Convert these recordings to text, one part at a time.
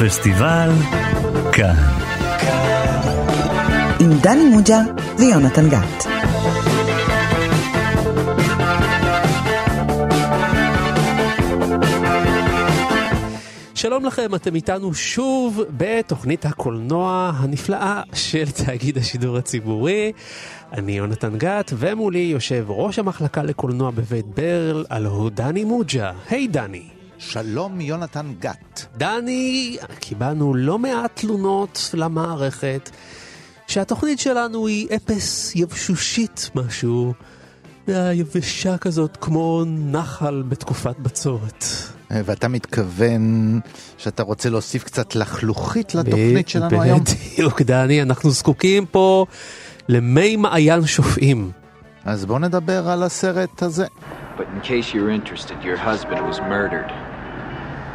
הפסטיבל כאן. עם דני מוג'ה ויונתן גת. שלום לכם, אתם איתנו שוב בתוכנית הקולנוע הנפלאה של תאגיד השידור הציבורי. אני יונתן גת, ומולי יושב ראש המחלקה לקולנוע בבית ברל, הלו דני מוג'ה. היי דני. שלום יונתן גת. דני, קיבלנו לא מעט תלונות למערכת שהתוכנית שלנו היא אפס יבשושית משהו, יבשה כזאת כמו נחל בתקופת בצורת. ואתה מתכוון שאתה רוצה להוסיף קצת לחלוכית לתוכנית שלנו היום? בדיוק, דני, אנחנו זקוקים פה למי מעיין שופעים. אז בוא נדבר על הסרט הזה. But in case you're interested, your husband was murdered.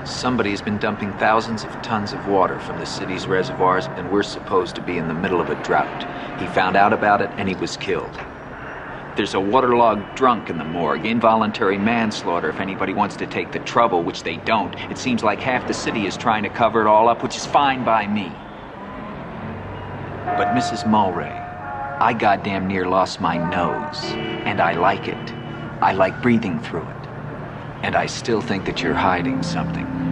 Somebody has been dumping thousands of tons of water from the city's reservoirs, and we're supposed to be in the middle of a drought. He found out about it, and he was killed. There's a waterlogged drunk in the morgue, involuntary manslaughter if anybody wants to take the trouble, which they don't. It seems like half the city is trying to cover it all up, which is fine by me. But Mrs. Mulray, I goddamn near lost my nose, and I like it. I like breathing through it. And I still think that you're hiding something.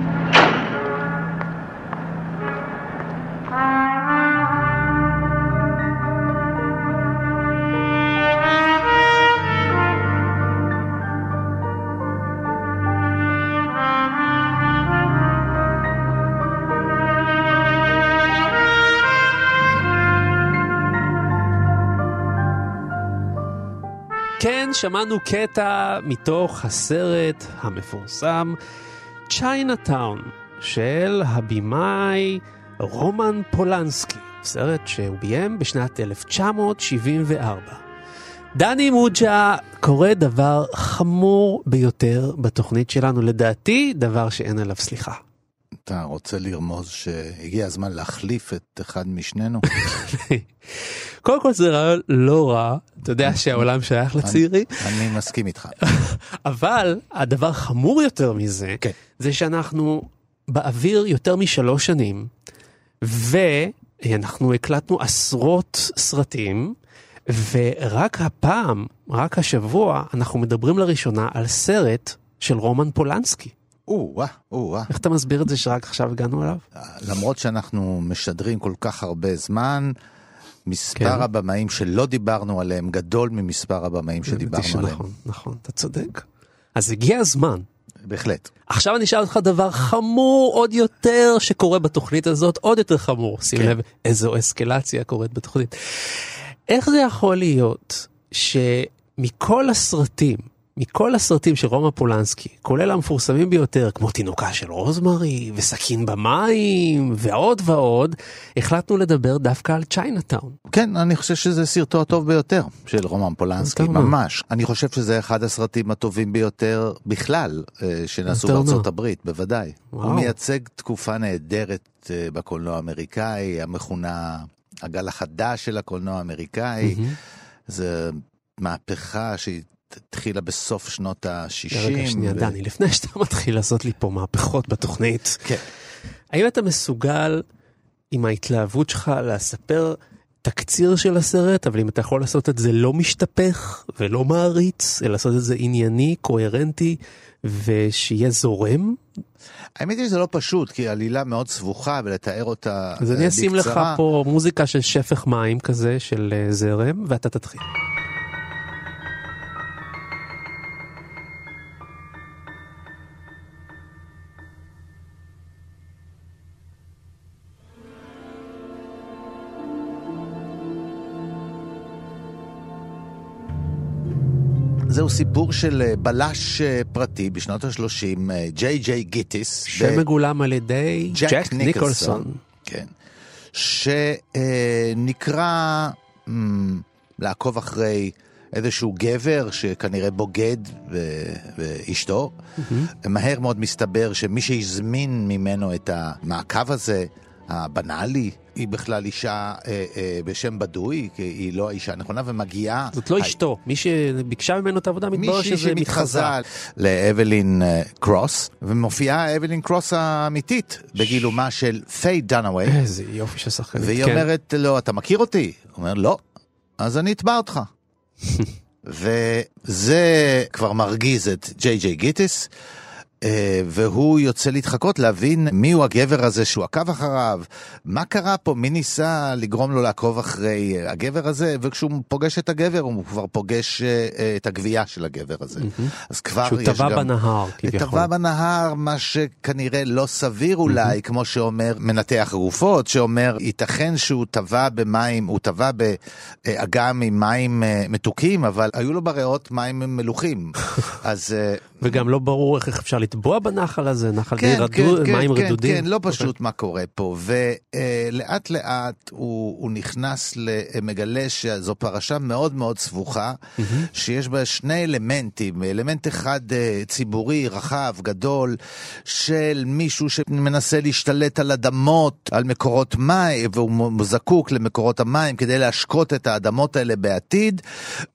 שמענו קטע מתוך הסרט המפורסם צ'יינאטאון של הבמאי רומן פולנסקי, סרט שהוא ביים בשנת 1974. דני מוג'ה קורא דבר חמור ביותר בתוכנית שלנו, לדעתי דבר שאין עליו סליחה. אתה רוצה לרמוז שהגיע הזמן להחליף את אחד משנינו? קודם כל זה רעיון לא רע, אתה יודע שהעולם שייך לצעירים, אני מסכים איתך. אבל הדבר חמור יותר מזה, כן. זה שאנחנו באוויר יותר משלוש שנים, ואנחנו הקלטנו עשרות סרטים, ורק הפעם, רק השבוע, אנחנו מדברים לראשונה על סרט של רומן פולנסקי. או-אה, או-אה. איך אתה מסביר את זה שרק עכשיו הגענו אליו? למרות שאנחנו משדרים כל כך הרבה זמן, מספר כן. הבמאים שלא דיברנו עליהם גדול ממספר הבמאים שדיברנו עליהם. נכון, נכון, אתה צודק. אז הגיע הזמן. בהחלט. עכשיו אני אשאל אותך דבר חמור עוד יותר שקורה בתוכנית הזאת, עוד יותר חמור. שים כן. לב איזו אסקלציה קורית בתוכנית. איך זה יכול להיות שמכל הסרטים, מכל הסרטים של רומא פולנסקי, כולל המפורסמים ביותר, כמו תינוקה של רוזמרי, וסכין במים, ועוד ועוד, החלטנו לדבר דווקא על צ'יינאטאון. כן, אני חושב שזה סרטו הטוב ביותר של רומן פולנסקי? ממש. אני חושב שזה אחד הסרטים הטובים ביותר בכלל אה, שנעשו? בארצות הברית, בוודאי. וואו. הוא מייצג תקופה נהדרת אה, בקולנוע האמריקאי, המכונה הגל החדש של הקולנוע האמריקאי. זה מהפכה שהתחילה בסוף שנות ה-60. רגע שנייה, דני, לפני שאתה מתחיל לעשות לי פה מהפכות בתוכנית, כן. האם אתה מסוגל עם ההתלהבות שלך לספר תקציר של הסרט, אבל אם אתה יכול לעשות את זה לא משתפך ולא מעריץ, אלא לעשות את זה ענייני, קוהרנטי, ושיהיה זורם, האמת היא שזה לא פשוט, כי עלילה מאוד סבוכה ולתאר אותה אז אני אה, אשים לך בקצרה. פה מוזיקה של שפך מים כזה, של אה, זרם, ואתה תתחיל. זהו סיפור של אה, בלש אה, פרטי בשנות ה-30, ג'יי ג'יי גיטיס. שמגולם על ידי ג'ק ניקולסון. כן. שנקרא אמ, לעקוב אחרי איזשהו גבר שכנראה בוגד ו- ואשתו. מהר מאוד מסתבר שמי שהזמין ממנו את המעקב הזה, הבנאלי, היא בכלל אישה אה, אה, בשם בדוי, כי היא לא האישה הנכונה, ומגיעה... זאת לא אשתו, מי שביקשה ממנו את העבודה מתברר שזה מתחזה. לאבלין אה, קרוס, ומופיעה אבלין קרוס האמיתית, בגילומה של פיי דנאווי, איזה יופי של שחקנית. והיא כן. אומרת לו, אתה מכיר אותי? הוא אומר, לא. אז אני אתבע אותך. וזה כבר מרגיז את ג'יי ג'יי גיטיס. אה, והוא יוצא להתחקות להבין מיהו הגבר הזה שהוא עקב אחריו, מה קרה פה, מי ניסה לגרום לו לעקוב אחרי אה, הגבר הזה, וכשהוא פוגש את הגבר הוא כבר פוגש אה, את הגבייה של הגבר הזה. אז כבר שהוא יש טבע גם... בנהר, כביכול. טבע בנהר, מה שכנראה לא סביר אולי, כמו שאומר מנתח גופות, שאומר, ייתכן שהוא טבע במים, הוא טבע באגם עם מים מתוקים, אבל היו לו בריאות מים מלוכים. אז... אה, וגם לא ברור איך אפשר לטבוע בנחל הזה, נחל די רדוד, מים כן, רדודים. כן, לא אוקיי. פשוט מה קורה פה, ולאט לאט הוא, הוא נכנס, מגלה שזו פרשה מאוד מאוד סבוכה, שיש בה שני אלמנטים, אלמנט אחד אה, ציבורי, רחב, גדול, של מישהו שמנסה להשתלט על אדמות, על מקורות מים, והוא זקוק למקורות המים כדי להשקות את האדמות האלה בעתיד.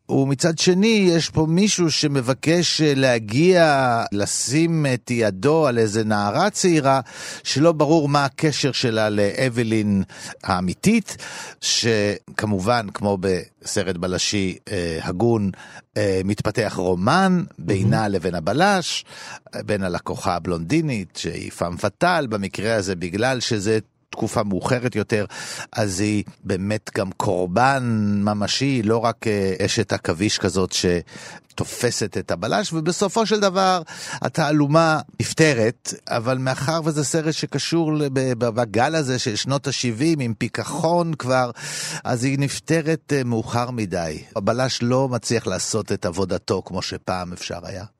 ומצד שני, יש פה מישהו שמבקש אה, להגיע, לשים את ידו על איזה נערה צעירה, שלא ברור מה הקשר שלה לאבלין האמיתית, שכמובן, כמו בסרט בלשי אה, הגון, אה, מתפתח רומן בינה לבין הבלש, אה, בין הלקוחה הבלונדינית, שהיא פאם פאטאל, במקרה הזה בגלל שזה... תקופה מאוחרת יותר, אז היא באמת גם קורבן ממשי, לא רק אה, אשת עכביש כזאת שתופסת את הבלש, ובסופו של דבר התעלומה נפתרת, אבל מאחר וזה סרט שקשור בגל הזה של שנות ה-70 עם פיכחון כבר, אז היא נפתרת אה, מאוחר מדי. הבלש לא מצליח לעשות את עבודתו כמו שפעם אפשר היה.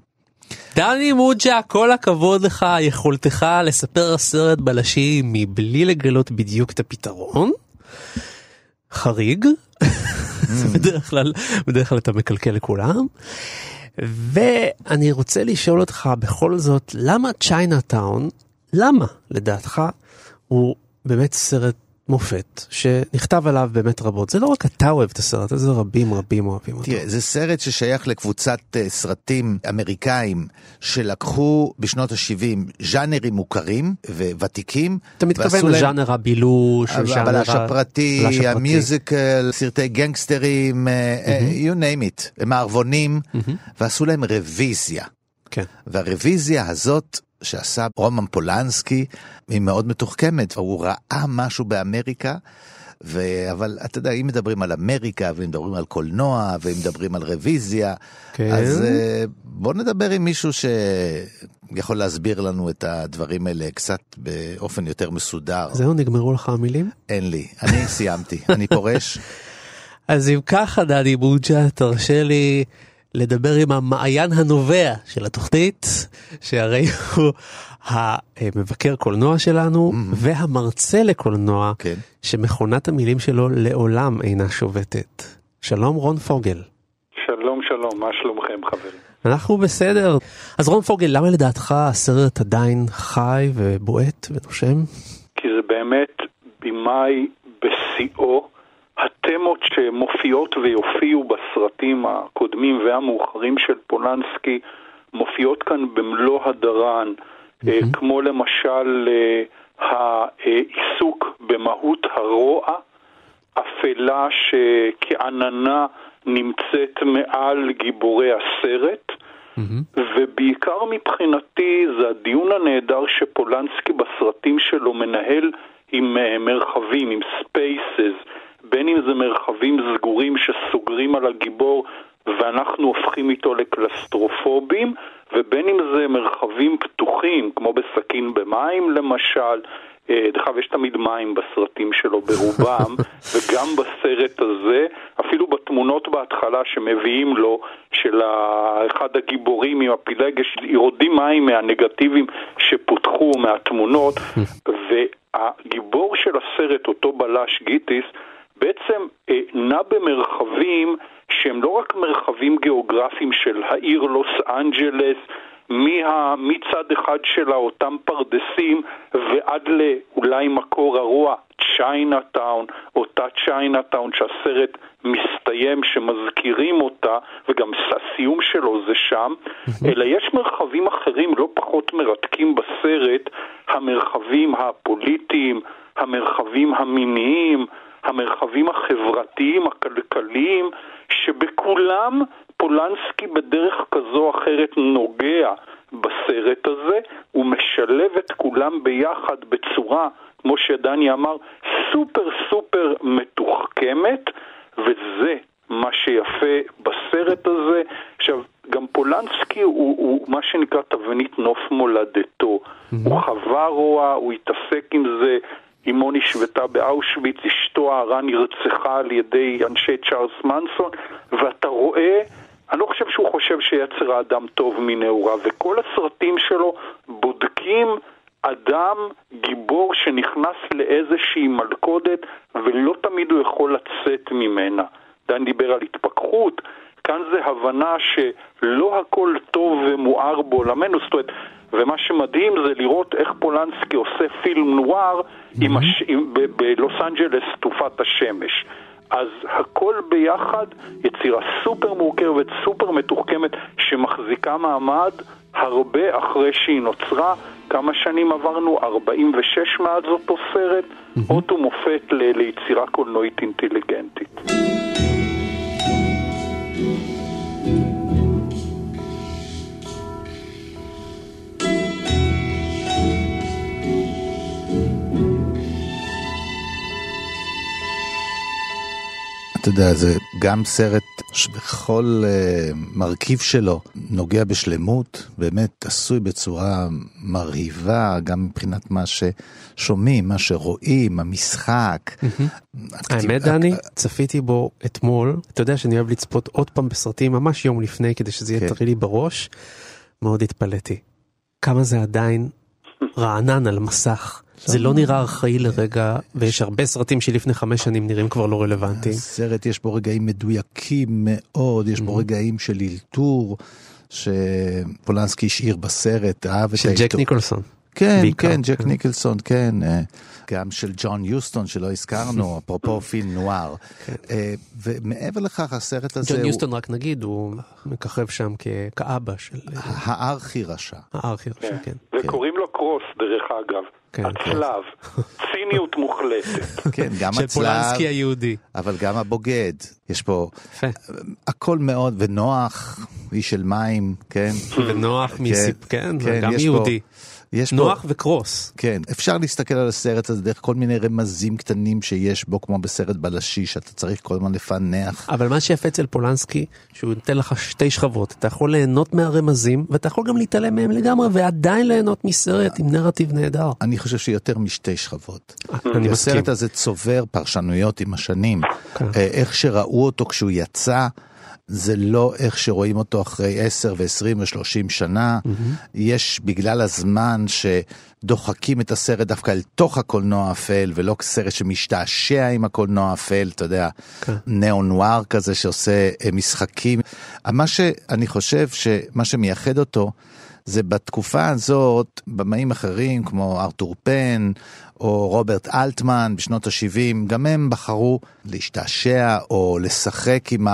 דני מוג'ה, כל הכבוד לך, יכולתך לספר סרט בלשי מבלי לגלות בדיוק את הפתרון. חריג, זה בדרך כלל, בדרך כלל אתה מקלקל לכולם. ואני רוצה לשאול אותך בכל זאת, למה צ'יינאטאון, למה לדעתך הוא באמת סרט מופת שנכתב עליו באמת רבות? זה לא רק אתה אוהב את הסרט הזה, רבים רבים אוהבים אותו. תראה, זה סרט ששייך לקבוצת אה, סרטים אמריקאים שלקחו בשנות ה-70 ז'אנרים מוכרים וותיקים. אתה מתכוון לז'אנר הבילוש, הבלש הפרטי. המיוזיקל, סרטי גנגסטרים, אה, אה, you name it, מערבונים, ועשו להם רוויזיה. כן. והרוויזיה הזאת שעשה רומן פולנסקי היא מאוד מתוחכמת, הוא ראה משהו באמריקה. ו... אבל אתה יודע, אם מדברים על אמריקה, ואם מדברים על קולנוע, ואם מדברים על רוויזיה, כן. אז אה, בוא נדבר עם מישהו שיכול להסביר לנו את הדברים האלה קצת באופן יותר מסודר. זהו, נגמרו לך המילים? אין לי, אני סיימתי, אני פורש. אז אם ככה, דני בוג'ה, תרשה לי לדבר עם המעיין הנובע של התוכנית, שהרי הוא המבקר קולנוע שלנו והמרצה לקולנוע, כן. שמכונת המילים שלו לעולם אינה שובתת. שלום רון פוגל. שלום שלום, מה שלומכם חברים? אנחנו בסדר. אז רון פוגל, למה לדעתך הסרט עדיין חי ובועט ונושם? כי זה באמת במאי בשיאו, התמות שמופיעות ויופיעו בסרטים הקודמים והמאוחרים של פולנסקי מופיעות כאן במלוא הדרן, אה, כמו למשל אה, העיסוק במהות הרוע, אפלה שכעננה נמצאת מעל גיבורי הסרט. ובעיקר מבחינתי זה הדיון הנהדר שפולנסקי בסרטים שלו מנהל עם אה, מרחבים, עם ספייסס, בין אם זה מרחבים סגורים שסוגרים על הגיבור ואנחנו הופכים איתו לקלסטרופובים, ובין אם זה מרחבים פתוחים, כמו בסכין במים למשל, אה, דרך אגב, יש תמיד מים בסרטים שלו ברובם, וגם בסרט הזה, אפילו בתמונות בהתחלה שמביאים לו, של אחד הגיבורים עם הפילגש, יורדים מים מהנגטיבים שפותחו מהתמונות, והגיבור של הסרט, אותו בלש גיטיס, בעצם אה, נע במרחבים שהם לא רק מרחבים גיאוגרפיים של העיר לוס אנג'לס, מה, מצד אחד שלה אותם פרדסים ועד לאולי מקור הרוע צ'יינאטאון, אותה צ'יינאטאון שהסרט מסתיים, שמזכירים אותה, וגם הסיום שלו זה שם, אלא יש מרחבים אחרים לא פחות מרתקים בסרט, המרחבים הפוליטיים, המרחבים המיניים, המרחבים החברתיים, הכלכליים, שבכולם פולנסקי בדרך כזו או אחרת נוגע בסרט הזה, הוא משלב את כולם ביחד בצורה, כמו שדני אמר, סופר סופר מתוחכמת, וזה מה שיפה בסרט הזה. עכשיו, גם פולנסקי הוא, הוא מה שנקרא תבנית נוף מולדתו. Mm-hmm. הוא חווה רוע, הוא התעסק עם זה. אמו נשבתה באושוויץ, אשתו הערה נרצחה על ידי אנשי צ'ארלס מנסון, ואתה רואה אני לא חושב שהוא חושב שיצר האדם טוב מנעוריו, וכל הסרטים שלו בודקים אדם גיבור שנכנס לאיזושהי מלכודת ולא תמיד הוא יכול לצאת ממנה. דן דיבר על התפכחות, כאן זה הבנה שלא הכל טוב ומואר בעולמנו, זאת אומרת, ומה שמדהים זה לראות איך פולנסקי עושה פילם נואר mm-hmm. הש... בלוס אנג'לס תקופת השמש. אז הכל ביחד יצירה סופר מורכבת, סופר מתוחכמת, שמחזיקה מעמד הרבה אחרי שהיא נוצרה. כמה שנים עברנו? 46 מאז אותו סרט, mm-hmm. אות ומופת ל- ליצירה קולנועית אינטליגנטית. אתה יודע, זה גם סרט שבכל uh, מרכיב שלו נוגע בשלמות, באמת עשוי בצורה מרהיבה, גם מבחינת מה ששומעים, מה שרואים, המשחק. האמת, דני, צפיתי בו אתמול, אתה יודע שאני אוהב לצפות עוד פעם בסרטים ממש יום לפני, כדי שזה יהיה כן. טרי לי בראש, מאוד התפלאתי. כמה זה עדיין רענן על מסך. זה לא נראה ארכאי לרגע, ויש הרבה סרטים שלפני חמש שנים נראים כבר לא רלוונטיים. הסרט יש בו רגעים מדויקים מאוד, יש בו. רגעים של אלתור, שפולנסקי השאיר בסרט, אהב את של ג'ק ניקולסון. כן, בעיקר, כן, ג'ק כן. ניקלסון, כן. גם של ג'ון יוסטון שלא הזכרנו, אפרופו פילם נואר. כן. אה, ומעבר לכך, הסרט הזה... ג'ון יוסטון, רק נגיד, הוא מככב שם כאבא של... הארכי רשע. הארכי רשע, כן. וקוראים לו קרוס, דרך אגב. כן, הצלב, ציניות מוחלטת. כן, גם הצלב. של פולנסקי היהודי. אבל גם הבוגד, יש פה הכל מאוד, ונוח, איש של מים, כן. ונוח מסיפ, כן, גם יהודי. יש נוח פה, וקרוס. כן, אפשר להסתכל על הסרט הזה דרך כל מיני רמזים קטנים שיש בו, כמו בסרט בלשי, שאתה צריך כל הזמן לפענח. אבל מה שיפה אצל פולנסקי, שהוא נותן לך שתי שכבות, אתה יכול ליהנות מהרמזים, ואתה יכול גם להתעלם מהם לגמרי, ועדיין ליהנות מסרט עם נרטיב נהדר. אני חושב שיותר משתי שכבות. אני מסכים. הסרט הזה צובר פרשנויות עם השנים. כן. אה, איך שראו אותו כשהוא יצא. זה לא איך שרואים אותו אחרי 10 ו-20 ו-30 שנה. Mm-hmm. יש בגלל הזמן שדוחקים את הסרט דווקא אל תוך הקולנוע האפל, ולא סרט שמשתעשע עם הקולנוע האפל, אתה יודע, okay. כן. נאו-נואר כזה שעושה אה, משחקים. מה שאני חושב שמה שמייחד אותו, זה בתקופה הזאת, במאים אחרים כמו ארתור פן או רוברט אלטמן בשנות ה-70, גם הם בחרו להשתעשע או לשחק עם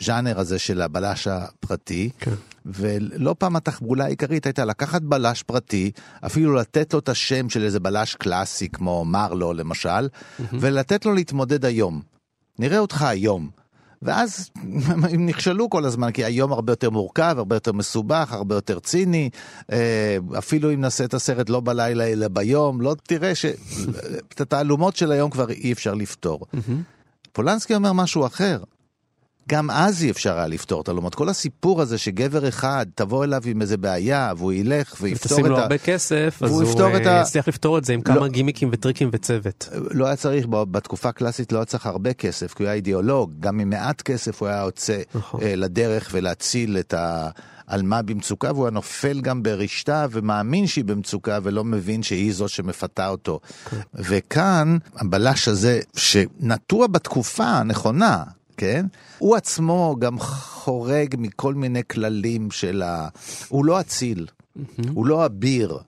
הז'אנר הזה של הבלש הפרטי. כן. ולא פעם התחבולה העיקרית הייתה לקחת בלש פרטי, אפילו לתת לו את השם של איזה בלש קלאסי כמו מרלו למשל, mm-hmm. ולתת לו להתמודד היום. נראה אותך היום. ואז הם נכשלו כל הזמן, כי היום הרבה יותר מורכב, הרבה יותר מסובך, הרבה יותר ציני. אה, אפילו אם נעשה את הסרט לא בלילה אלא ביום, לא תראה שאת התעלומות של היום כבר אי אפשר לפתור. פולנסקי אומר משהו אחר. גם אז אי אפשר היה לפתור את הלומות. כל הסיפור הזה שגבר אחד תבוא אליו עם איזה בעיה והוא ילך ויפתור את ה... ותשים לו הרבה כסף, אז הוא יצליח לפתור את זה עם לא... כמה גימיקים וטריקים וצוות. לא היה צריך, בתקופה הקלאסית לא היה צריך הרבה כסף, כי הוא היה אידיאולוג, גם עם מעט כסף הוא היה יוצא נכון. אה, לדרך ולהציל את ה... על מה במצוקה, והוא היה נופל גם ברשתה ומאמין שהיא במצוקה ולא מבין שהיא זו שמפתה אותו. כן. וכאן, הבלש הזה, שנטוע בתקופה הנכונה, כן? הוא עצמו גם חורג מכל מיני כללים של ה... הוא לא אציל, mm-hmm. הוא לא אביר.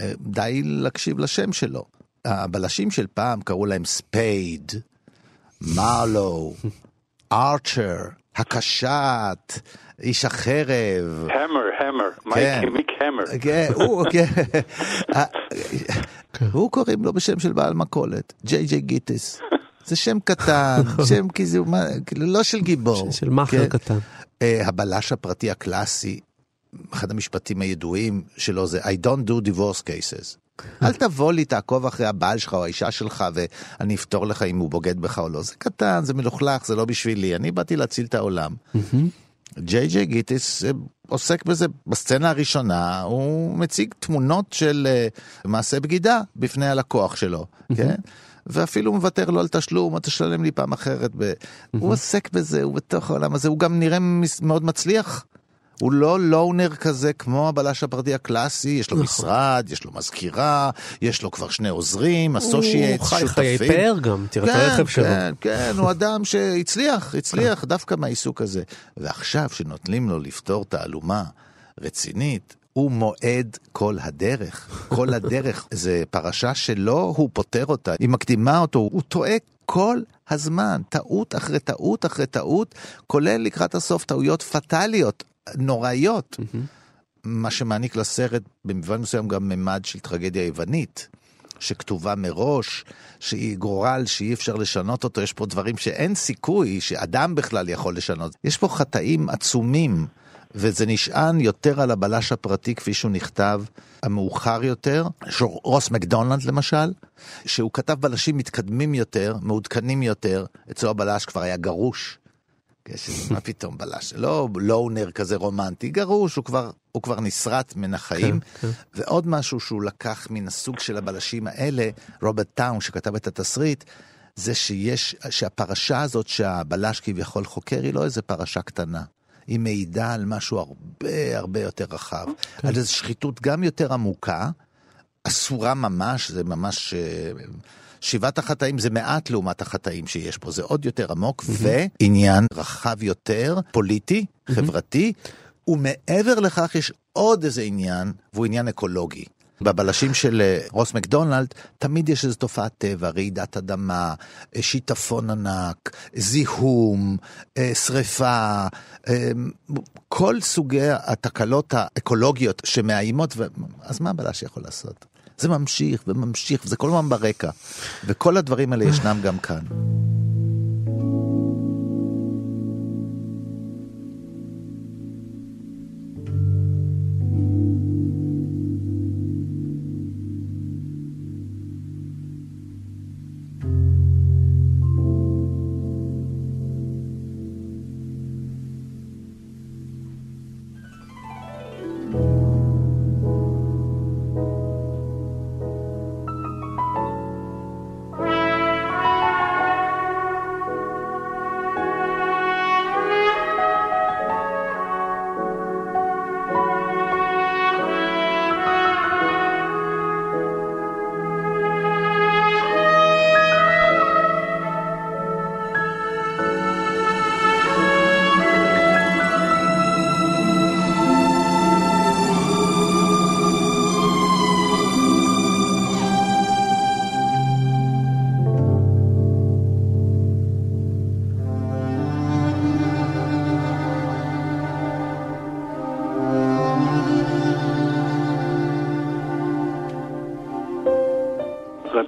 אה, די להקשיב לשם שלו. הבלשים של פעם קראו להם ספייד, מרלו, ארצ'ר, הקשת, איש החרב. המר, המר, כן. מייק מיק המר. כן, הוא, כן. הוא קוראים לו בשם של בעל מכולת, ג'יי ג'יי גיטיס. זה שם קטן, שם כאילו, מה- כאילו לא של גיבור. של מאכר כן? קטן. אה, הבלש הפרטי הקלאסי, אחד המשפטים הידועים שלו זה I don't do divorce cases. אל תבוא לי, תעקוב אחרי הבעל שלך או האישה שלך ואני אפתור לך אם הוא בוגד בך או לא. זה קטן, זה מלוכלך, זה לא בשבילי, אני באתי להציל את העולם. ג'יי ג'יי גיטיס אה, עוסק בזה בסצנה הראשונה, הוא מציג תמונות של אה, מעשה בגידה בפני הלקוח שלו, כן? ואפילו מוותר לו על תשלום, אתה תשלם לי פעם אחרת. ב... הוא עוסק בזה, הוא בתוך העולם הזה, הוא גם נראה מאוד מצליח. הוא לא לונר כזה כמו הבלש הפרטי הקלאסי, יש לו משרד, יש לו מזכירה, יש לו כבר שני עוזרים, אסושייט, הוא חי חיי פאר גם, תראה את הרכב שלו. כן, כן, הוא אדם שהצליח, הצליח דווקא מהעיסוק הזה. ועכשיו שנותנים לו לפתור תעלומה רצינית, הוא מועד כל הדרך. כל הדרך. זה פרשה שלא הוא פותר אותה, היא מקדימה אותו, הוא טועה כל הזמן, טעות אחרי טעות אחרי טעות, כולל לקראת הסוף טעויות פטאליות, נוראיות. מה שמעניק לסרט במובן מסוים גם ממד של טרגדיה יוונית. שכתובה מראש, שהיא גורל שאי אפשר לשנות אותו, יש פה דברים שאין סיכוי שאדם בכלל יכול לשנות. יש פה חטאים עצומים, וזה נשען יותר על הבלש הפרטי כפי שהוא נכתב, המאוחר יותר, רוס מקדונלד למשל, שהוא כתב בלשים מתקדמים יותר, מעודכנים יותר, אצלו הבלש כבר היה גרוש. כן, מה פתאום בלש, לא לונר כזה רומנטי, גרוש, הוא כבר, הוא כבר נסרט מן החיים. כן, ועוד משהו שהוא לקח מן הסוג של הבלשים האלה, רוברט טאון שכתב את התסריט, זה שיש, שהפרשה הזאת שהבלש כביכול חוקר היא לא איזה פרשה קטנה. היא מעידה על משהו הרבה הרבה יותר רחב. כן. על איזו שחיתות גם יותר עמוקה, אסורה ממש, זה ממש... אה, שבעת החטאים זה מעט לעומת החטאים שיש פה, זה עוד יותר עמוק, ועניין רחב יותר, פוליטי, חברתי, ומעבר לכך יש עוד איזה עניין, והוא עניין אקולוגי. בבלשים של אה, רוס מקדונלד, תמיד יש איזו תופעת טבע, רעידת אדמה, אה, שיטפון ענק, זיהום, אה, שריפה, כל סוגי התקלות האקולוגיות שמאיימות, ו... אז מה הבלש יכול לעשות? זה ממשיך וממשיך, וזה כל הזמן ברקע. וכל הדברים האלה ישנם גם כאן.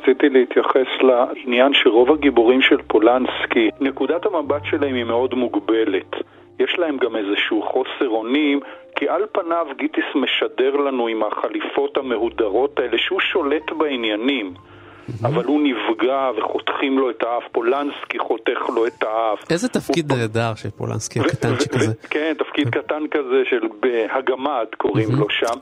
רציתי להתייחס לעניין שרוב הגיבורים של פולנסקי, נקודת המבט שלהם היא מאוד מוגבלת. יש להם גם איזשהו חוסר אונים, כי על פניו גיטיס משדר לנו עם החליפות המהודרות האלה שהוא שולט בעניינים. אבל הוא נפגע וחותכים לו את האף, פולנסקי חותך לו את האף. איזה תפקיד הוא- נהדר של פולנסקי הקטנצ'יק הזה. ו- כן, תפקיד קטן כזה של בהגמד קוראים לו שם.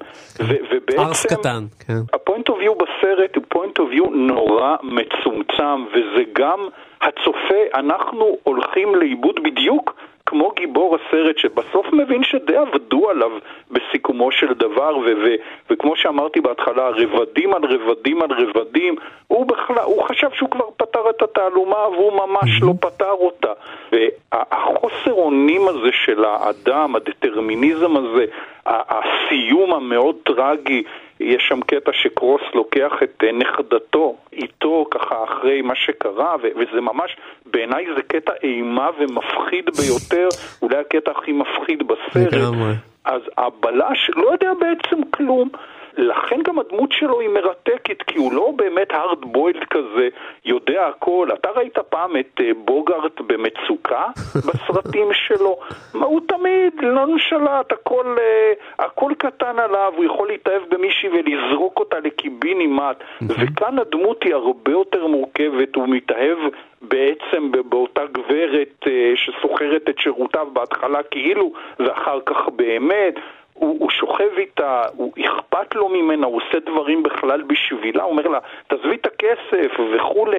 ובעצם... ארס קטן, כן. ה point of view בסרט הוא point of view נורא מצומצם, וזה גם הצופה, אנחנו הולכים לאיבוד בדיוק כמו גיבור הסרט, שבסוף מבין שדי עבדו עליו בסיכומו של דבר, ו- ו- וכמו שאמרתי בהתחלה, רבדים על רבדים על רבדים, הוא בכלל, הוא חשב שהוא כבר פתר את התעלומה, והוא ממש לא פתר אותה. והחוסר אונים הזה של האדם, הדטרמיניזם הזה, הסיום המאוד טרגי, יש שם קטע שקרוס לוקח את אה, נכדתו, שלו ככה אחרי מה שקרה, ו- וזה ממש, בעיניי זה קטע אימה ומפחיד ביותר, אולי הקטע הכי מפחיד בסרט. לגמרי. אז הבלש לא יודע בעצם כלום. לכן גם הדמות שלו היא מרתקת, כי הוא לא באמת hard boiled כזה, יודע הכל. אתה ראית פעם את אה, בוגארט במצוקה בסרטים שלו? מה, הוא תמיד נונשלט, הכל, אה, הכל קטן עליו, הוא יכול להתאהב במישהי ולזרוק אותה לקיבינימט, וכאן הדמות היא הרבה יותר מורכבת, הוא מתאהב בעצם באותה גברת אה, שסוחרת את שירותיו בהתחלה כאילו, ואחר כך באמת. הוא, הוא שוכב איתה, הוא אכפת לו ממנה, הוא עושה דברים בכלל בשבילה, הוא אומר לה, תעזבי את הכסף וכולי.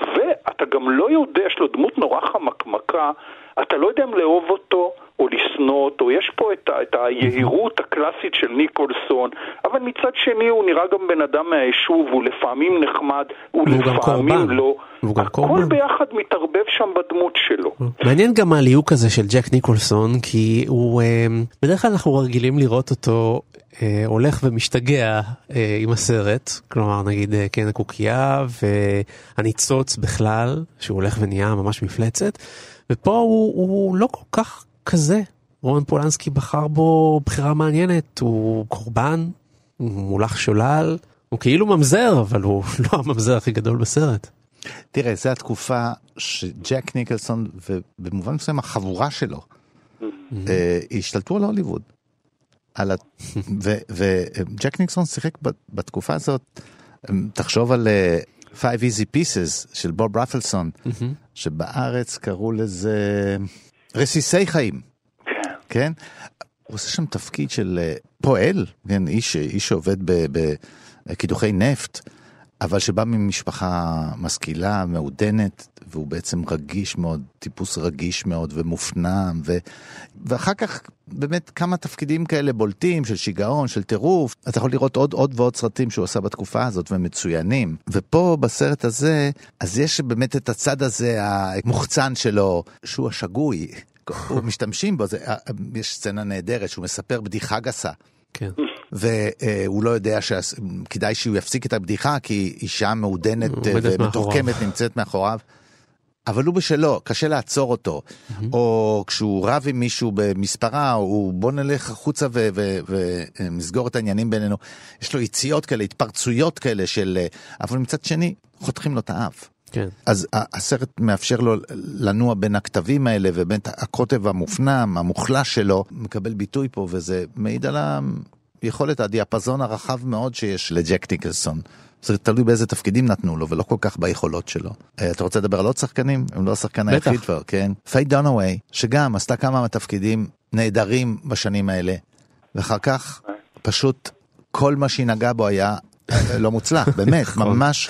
ואתה גם לא יודע, יש לו דמות נורא חמקמקה, אתה לא יודע אם לאהוב אותו או לשנוא אותו, יש פה את, את היהירות הקלאסית של ניקולסון, אבל מצד שני הוא נראה גם בן אדם מהיישוב, הוא לפעמים נחמד, הוא לפעמים. לא. והוא גם הכל קורבן. ביחד מתערבב שם בדמות שלו. מעניין גם הליהוק הזה של ג'ק ניקולסון כי הוא אה, בדרך כלל אנחנו רגילים לראות אותו אה, הולך ומשתגע אה, עם הסרט כלומר נגיד אה, כן הקוקייה והניצוץ בכלל שהוא הולך ונהיה ממש מפלצת ופה הוא, הוא לא כל כך כזה רומן פולנסקי בחר בו בחירה מעניינת הוא קורבן הוא מולך שולל הוא כאילו ממזר אבל הוא לא הממזר הכי גדול בסרט. תראה, זו התקופה שג'ק ניקלסון, ובמובן מסוים החבורה שלו, אה, השתלטו על הוליווד. על ה... ו- וג'ק ניקסון שיחק בתקופה הזאת, תחשוב על אה, Five Easy Pieces של בוב רפלסון, שבארץ קראו לזה רסיסי חיים, כן? הוא עושה שם תפקיד של אה, פועל, כן, איש, איש שעובד ב- בקידוחי נפט, אבל שבא ממשפחה משכילה, מעודנת, והוא בעצם רגיש מאוד, טיפוס רגיש מאוד ומופנם, ו... ואחר כך באמת כמה תפקידים כאלה בולטים של שיגעון, של טירוף. אתה יכול לראות עוד עוד ועוד סרטים שהוא עשה בתקופה הזאת ומצוינים. ופה בסרט הזה, אז יש באמת את הצד הזה המוחצן שלו, שהוא השגוי. משתמשים בו, זה, יש סצנה נהדרת שהוא מספר בדיחה גסה. כן. והוא לא יודע שכדאי שהוא יפסיק את הבדיחה כי אישה מעודנת עומדת ומתוחכמת. נמצאת מאחוריו. אבל הוא בשלו, קשה לעצור אותו. או כשהוא רב עם מישהו במספרה, הוא בוא נלך החוצה ונסגור את העניינים בינינו. יש לו יציאות כאלה, התפרצויות כאלה של... אבל מצד שני, חותכים לו את האף. כן. אז הסרט מאפשר לו לנוע בין הכתבים האלה ובין הקוטב המופנם, המוחלש שלו, מקבל ביטוי פה, וזה מעיד על היכולת, הדיאפזון הרחב מאוד שיש לג'ק ניקלסון. זה תלוי באיזה תפקידים נתנו לו, ולא כל כך ביכולות שלו. אה, אתה רוצה לדבר על עוד שחקנים? הם לא השחקן. היחיד כבר, כן? פיי דונאווי, שגם עשתה כמה מהתפקידים נהדרים בשנים האלה, ואחר כך פשוט כל מה שהיא נגעה בו היה אה, לא מוצלח, באמת, נכון. ממש.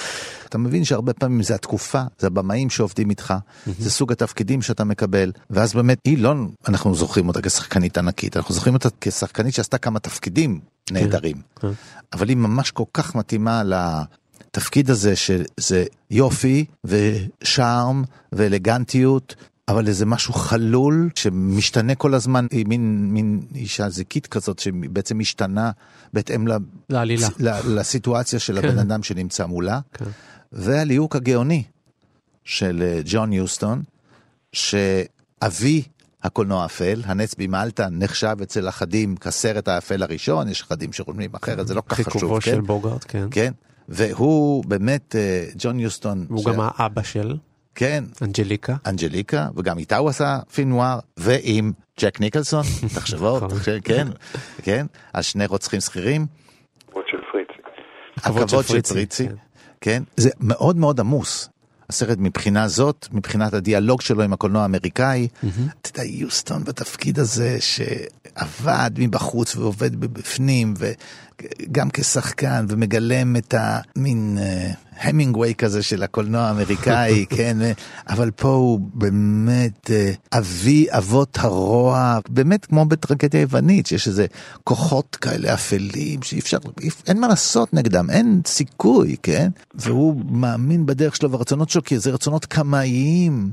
אתה מבין שהרבה פעמים זה התקופה, זה הבמאים שעובדים איתך, זה סוג התפקידים שאתה מקבל, ואז באמת היא לא, אנחנו זוכרים אותה כשחקנית ענקית, אנחנו זוכרים אותה כשחקנית שעשתה כמה תפקידים נהדרים, כן. אבל היא ממש כל כך מתאימה לתפקיד הזה שזה יופי ושארם ואלגנטיות. אבל איזה משהו חלול שמשתנה כל הזמן, היא מין, מין אישה זיקית כזאת שבעצם משתנה בהתאם לעלילה. לסיטואציה של כן. הבן אדם שנמצא מולה. כן. והליהוק הגאוני של אה, ג'ון יוסטון, שאבי הקולנוע האפל, הנץ במלטה, נחשב אצל אחדים כסרט האפל הראשון, יש אחדים שרוממים אחרת, זה לא כל כך חשוב, חיכובו כן? של בוגארט, כן. כן, והוא באמת, אה, ג'ון יוסטון, והוא ש- גם האבא של כן, אנג'ליקה. אנג'ליקה, וגם איתה הוא עשה פילם נואר, ועם ג'ק ניקלסון, תחשבו, נכון. תחשב- כן, כן, על שני רוצחים שכירים, כבוד של פריצי. הכבוד של הכבוד פריצי, פריצי, כן. זה מאוד מאוד עמוס. הסרט מבחינה זאת, מבחינת הדיאלוג שלו עם הקולנוע האמריקאי, אתה יודע, יוסטון בתפקיד הזה שעבד מבחוץ ועובד בפנים, וגם כשחקן, ומגלם את המין המינגווי כזה של הקולנוע האמריקאי, כן, אה, אבל פה הוא באמת אה, אבי אבות הרוע, באמת כמו בטרגדיה יוונית, שיש איזה כוחות כאלה אפלים שאי אפשר, אי- אין מה לעשות נגדם, אין סיכוי, כן? והוא מאמין בדרך שלו והרצונות שלו, כי זה רצונות קמאיים.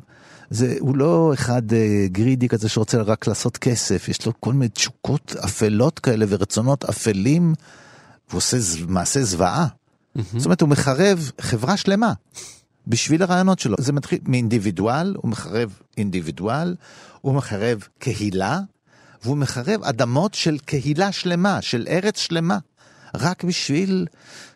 זה, הוא לא אחד אה, גרידי כזה שרוצה רק לעשות כסף, יש לו כל מיני תשוקות אפלות כאלה ורצונות אפלים, והוא עושה ז- מעשה זוועה. זאת אומרת, הוא מחרב חברה שלמה בשביל הרעיונות שלו. זה מתחיל מאינדיבידואל, הוא מחרב אינדיבידואל, הוא מחרב קהילה, והוא מחרב אדמות של קהילה שלמה, של ארץ שלמה, רק בשביל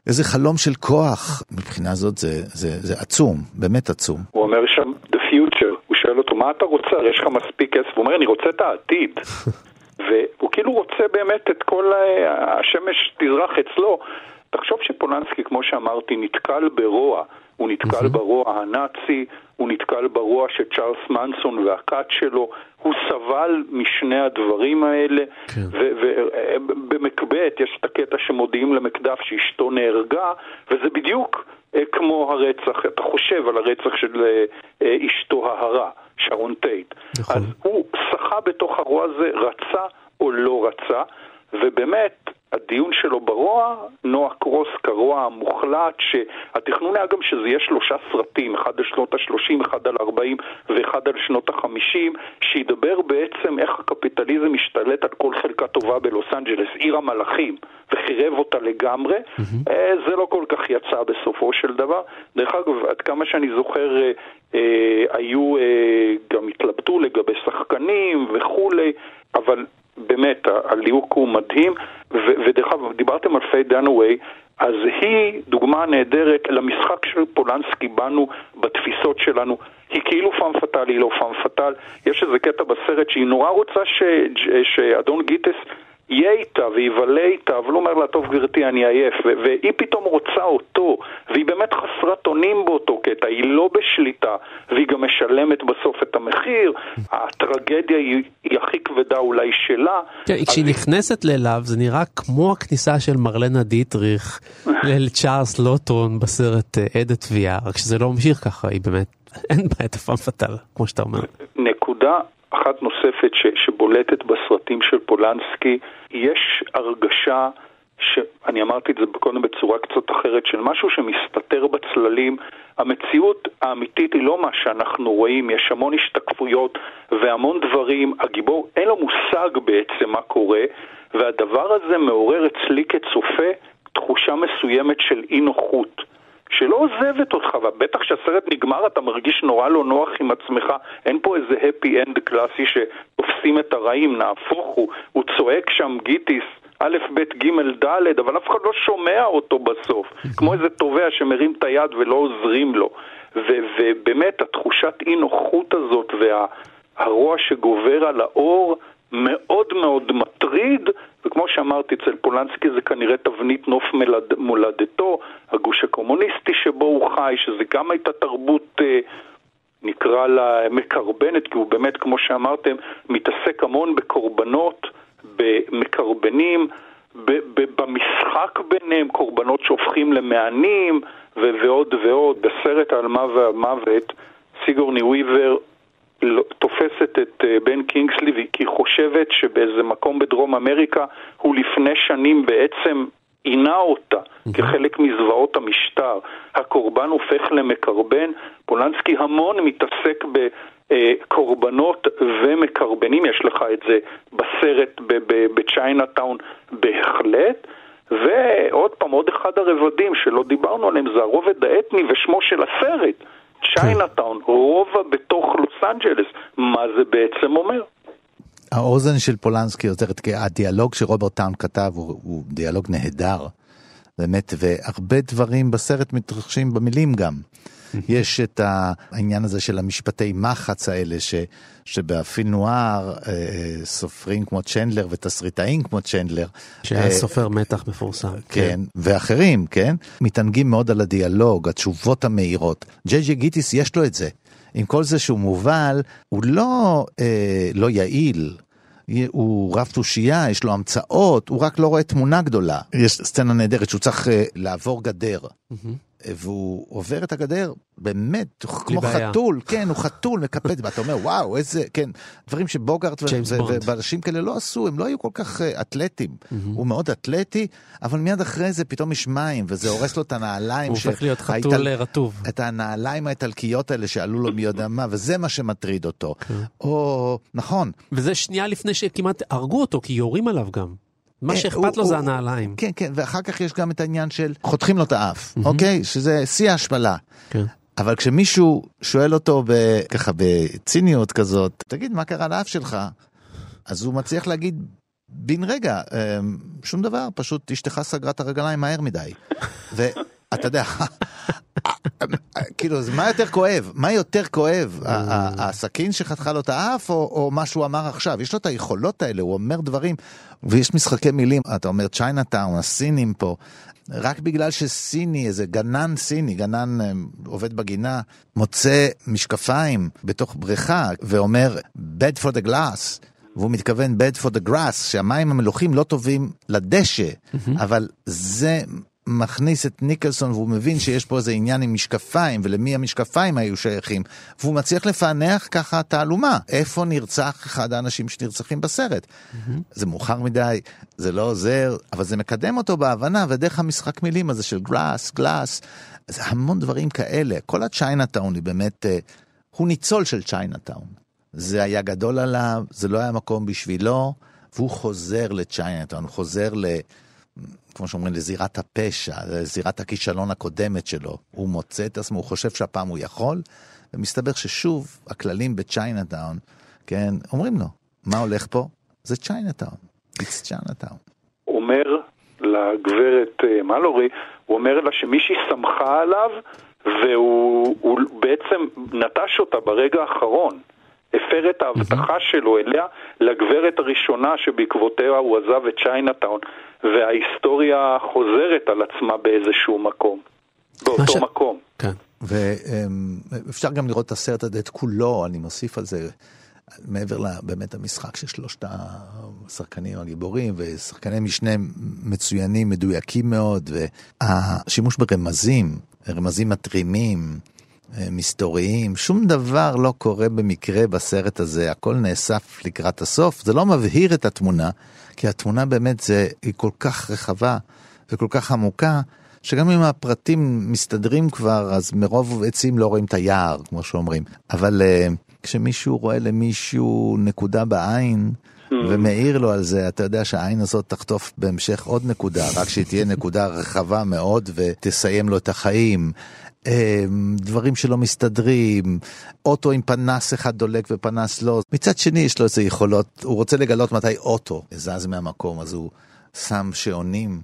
איזה חלום של כוח. מבחינה זאת זה, זה, זה עצום, באמת עצום. הוא אומר שם, the future, שואל אותו, מה אתה רוצה? יש לך מספיק כסף? הוא אומר, אני רוצה את העתיד. והוא כאילו רוצה באמת את כל השמש תזרח אצלו. תחשוב שפולנסקי, כמו שאמרתי, נתקל ברוע. הוא נתקל ברוע הנאצי, הוא נתקל ברוע של צ'ארלס מנסון והכת שלו, הוא סבל משני הדברים האלה, כן. ובמקבט יש את הקטע שמודיעים למקדף שאשתו נהרגה, וזה בדיוק אה, כמו הרצח, אתה חושב על הרצח של אה, אשתו ההרה, שרון טייט. נכון. אז הוא שחה בתוך הרוע הזה, רצה או לא רצה, ובאמת, הדיון שלו ברוע, נועה קרוס כרוע המוחלט, שהתכנון היה גם שזה יהיה שלושה סרטים, אחד על שנות ה-30, אחד על 40 ואחד על שנות ה-50, שידבר בעצם איך הקפיטליזם משתלט על כל חלקה טובה בלוס אנג'לס, עיר המלאכים, וחירב אותה לגמרי. Mm-hmm. זה לא כל כך יצא בסופו של דבר. דרך אגב, עד כמה שאני זוכר, אה, אה, היו, גם התלבטו לגבי שחקנים וכולי, אבל באמת, הליהוק הוא מדהים, ודרך אגב, דיברתם על פיי דנווי, אז היא דוגמה נהדרת למשחק של פולנסקי בנו, בתפיסות שלנו. היא כאילו פאם פאטל, היא לא פאם פאטל. יש איזה קטע בסרט שהיא נורא רוצה ש... שאדון גיטס יהיה איתה ויבלה איתה, אבל הוא אומר לה, טוב גברתי, אני עייף, והיא פתאום רוצה אותו, והיא באמת חסרת אונים באותו קטע, היא לא בשליטה, והיא גם משלמת בסוף את המחיר, הטרגדיה היא, היא הכי כבדה אולי שלה. כן, כשהיא נכנסת לאליו זה נראה כמו הכניסה של מרלנה דיטריך לצ'ארלס לוטון בסרט אה, עד התביעה, רק שזה לא ממשיך ככה, היא באמת, אין בה את הפעם פטל, כמו שאתה אומר. נקודה אחת נוספת ש, שבולטת בסרטים של פולנסקי, יש הרגשה, שאני אמרתי את זה קודם בצורה קצת אחרת, של משהו שמסתתר בצללים. המציאות האמיתית היא לא מה שאנחנו רואים, יש המון השתקפויות והמון דברים. הגיבור, אין לו מושג בעצם מה קורה, והדבר הזה מעורר אצלי כצופה תחושה מסוימת של אי נוחות. שלא עוזבת אותך, ובטח כשהסרט נגמר אתה מרגיש נורא לא נוח עם עצמך, אין פה איזה happy end קלאסי שתופסים את הרעים, נהפוך הוא, הוא צועק שם גיטיס, א', ב', ג', ד', אבל אף אחד לא שומע אותו בסוף, כמו איזה טובע שמרים את היד ולא עוזרים לו. ובאמת, התחושת אי נוחות הזאת והרוע שגובר על האור מאוד מאוד מטריד, וכמו שאמרתי, אצל פולנסקי זה כנראה תבנית נוף מולד, מולדתו, הגוש הקומוניסטי שבו הוא חי, שזה גם הייתה תרבות, אה, נקרא לה מקרבנת, כי הוא באמת, כמו שאמרתם, מתעסק המון בקורבנות, במקרבנים, במשחק ביניהם, קורבנות שהופכים למענים, ועוד ועוד. בסרט האלמה והמוות, סיגורני וויבר תופסת את אה, בן קינגסלי כי היא חושבת שבאיזה מקום בדרום אמריקה הוא לפני שנים בעצם עינה אותה כחלק מזוועות המשטר. הקורבן הופך למקרבן. פולנסקי המון מתעסק בקורבנות ומקרבנים, יש לך את זה בסרט בצ'יינאטאון בהחלט. ועוד פעם, עוד אחד הרבדים שלא דיברנו עליהם זה הרובד האתני ושמו של הסרט. צ'יינאטאון, רובע בתוך לוס אנג'לס, מה זה בעצם אומר? האוזן של פולנסקי עוזרת, כי הדיאלוג שרוברט טאון כתב הוא, הוא דיאלוג נהדר, באמת, והרבה דברים בסרט מתרחשים במילים גם. יש את העניין הזה של המשפטי מחץ האלה, ש, שבאפיל נואר אה, אה, סופרים כמו צ'נדלר ותסריטאים כמו צ'נדלר. שהיה אה, סופר מתח מפורסם. כן, כן, ואחרים, כן, מתענגים מאוד על הדיאלוג, התשובות המהירות. ג'יי ג'י גיטיס יש לו את זה. עם כל זה שהוא מובל, הוא לא, אה, לא יעיל, הוא רב תושייה, יש לו המצאות, הוא רק לא רואה תמונה גדולה. יש סצנה נהדרת שהוא צריך uh, לעבור גדר. Mm-hmm. והוא עובר את הגדר באמת כמו בעיה. חתול, כן, הוא חתול מקפד, ואתה אומר וואו איזה, כן, דברים שבוגארט ואנשים כאלה לא עשו, הם לא היו כל כך uh, אתלטים. Mm-hmm. הוא מאוד אתלטי, אבל מיד אחרי זה פתאום יש מים, וזה הורס לו את הנעליים. הוא הופך להיות חתול היטל... רטוב. את הנעליים האיטלקיות האלה שעלו לו מי יודע מה, וזה מה שמטריד אותו. כן. או, נכון. וזה שנייה לפני שכמעט הרגו אותו, כי יורים עליו גם. מה אה, שאכפת לו זה הנעליים. כן, כן, ואחר כך יש גם את העניין של חותכים לו את האף, אוקיי? שזה שיא ההשפלה. כן. אבל כשמישהו שואל אותו ככה בציניות כזאת, תגיד, מה קרה לאף שלך? אז הוא מצליח להגיד בן רגע, אמ, שום דבר, פשוט אשתך סגרה את הרגליים מהר מדי. ואתה יודע, כאילו, אז מה יותר כואב? מה יותר כואב? הסכין שחתכה לו את האף, או, מה שהוא אמר עכשיו? יש לו את היכולות האלה, הוא אומר דברים, ויש משחקי מילים, אתה אומר צ'יינאטאון, הסינים פה. רק בגלל שסיני, איזה גנן סיני, גנן אה, עובד בגינה, מוצא משקפיים בתוך בריכה ואומר bad for the glass, והוא מתכוון bad for the grass, שהמים המלוכים לא טובים לדשא, אבל זה מכניס את ניקלסון והוא מבין שיש פה איזה עניין עם משקפיים ולמי המשקפיים היו שייכים והוא מצליח לפענח ככה תעלומה איפה נרצח אחד האנשים שנרצחים בסרט. זה מאוחר מדי, זה לא עוזר, אבל זה מקדם אותו בהבנה ודרך המשחק מילים הזה של glass, grass, זה המון דברים כאלה. כל הצ'יינאטאון היא באמת, אה, הוא ניצול של צ'יינאטאון. זה היה גדול עליו, זה לא היה מקום בשבילו, והוא חוזר לצ'יינאטאון, הוא חוזר ל... כמו שאומרים, לזירת הפשע, לזירת הכישלון הקודמת שלו. הוא מוצא את עצמו, הוא חושב שהפעם הוא יכול, ומסתבר ששוב, הכללים בצ'יינאטאון, כן, אומרים לו, מה הולך פה? זה צ'יינאטאון, it's צ'יינאטאון. אומר לגברת אה, מלורי, הוא אומר לה שמישהי סמכה עליו והוא הוא בעצם נטש אותה ברגע האחרון. הפר את ההבטחה שלו אליה לגברת הראשונה שבעקבותיה הוא עזב את צ'יינאטאון וההיסטוריה חוזרת על עצמה באיזשהו מקום. באותו ש- מקום. כן. ואפשר גם לראות את הסרט הזה, את כולו, אני מוסיף על זה, מעבר לבאמת המשחק של שלושת השחקנים הגיבורים, ושחקני משנה מצוינים, מדויקים מאוד, והשימוש ברמזים, רמזים מתרימים, מסתוריים, שום דבר לא קורה במקרה בסרט הזה, הכל נאסף לקראת הסוף, זה לא מבהיר את התמונה, כי התמונה באמת זה, היא כל כך רחבה וכל כך עמוקה, שגם אם הפרטים מסתדרים כבר, אז מרוב עצים לא רואים את היער, כמו שאומרים. אבל uh, כשמישהו רואה למישהו נקודה בעין, ומעיר לו על זה, אתה יודע שהעין הזאת תחטוף בהמשך עוד נקודה, רק שהיא תהיה נקודה רחבה מאוד ותסיים לו את החיים. אה, דברים שלא מסתדרים, אוטו עם פנס אחד דולק ופנס לא. מצד שני יש לו איזה יכולות, הוא רוצה לגלות מתי אוטו זז מהמקום, אז הוא שם שעונים.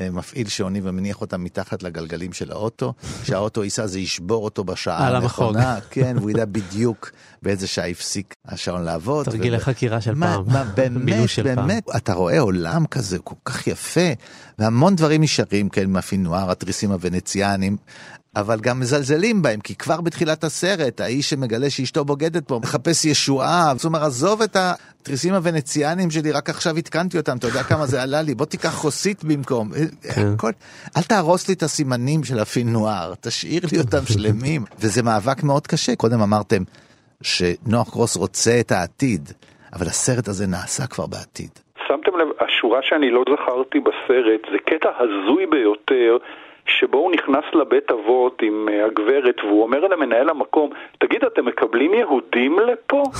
אה, מפעיל שעונים ומניח אותם מתחת לגלגלים של האוטו, כשהאוטו ייסע זה ישבור אותו בשעה. הנכונה, כן, והוא ידע בדיוק באיזה שעה הפסיק השעון לעבוד. תרגילי ו- חקירה של מה, פעם. מילוש באמת, של פעם. באמת, אתה רואה עולם כזה כל כך יפה, והמון דברים נשארים, כן, מהפינואר, התריסים הוונציאנים, אבל גם מזלזלים בהם, כי כבר בתחילת הסרט, האיש שמגלה שאשתו בוגדת פה, מחפש ישועה, זאת אומרת, עזוב את התריסים הוונציאנים שלי, רק עכשיו עדכנתי אותם, אתה יודע כמה זה עלה לי, בוא תיקח חוסית במקום. כן. הכל, אל תהרוס לי את הסימנים של הפינואר, תשאיר לי אותם שלמים. וזה מאבק מאוד קשה, קודם אמרתם שנוח קרוס רוצה את העתיד, אבל הסרט הזה נעשה כבר בעתיד. שמתם לב, השורה שאני לא זכרתי בסרט זה קטע הזוי ביותר שבו הוא נכנס לבית אבות עם אה, הגברת והוא אומר למנהל המקום, תגיד, אתם מקבלים יהודים לפה?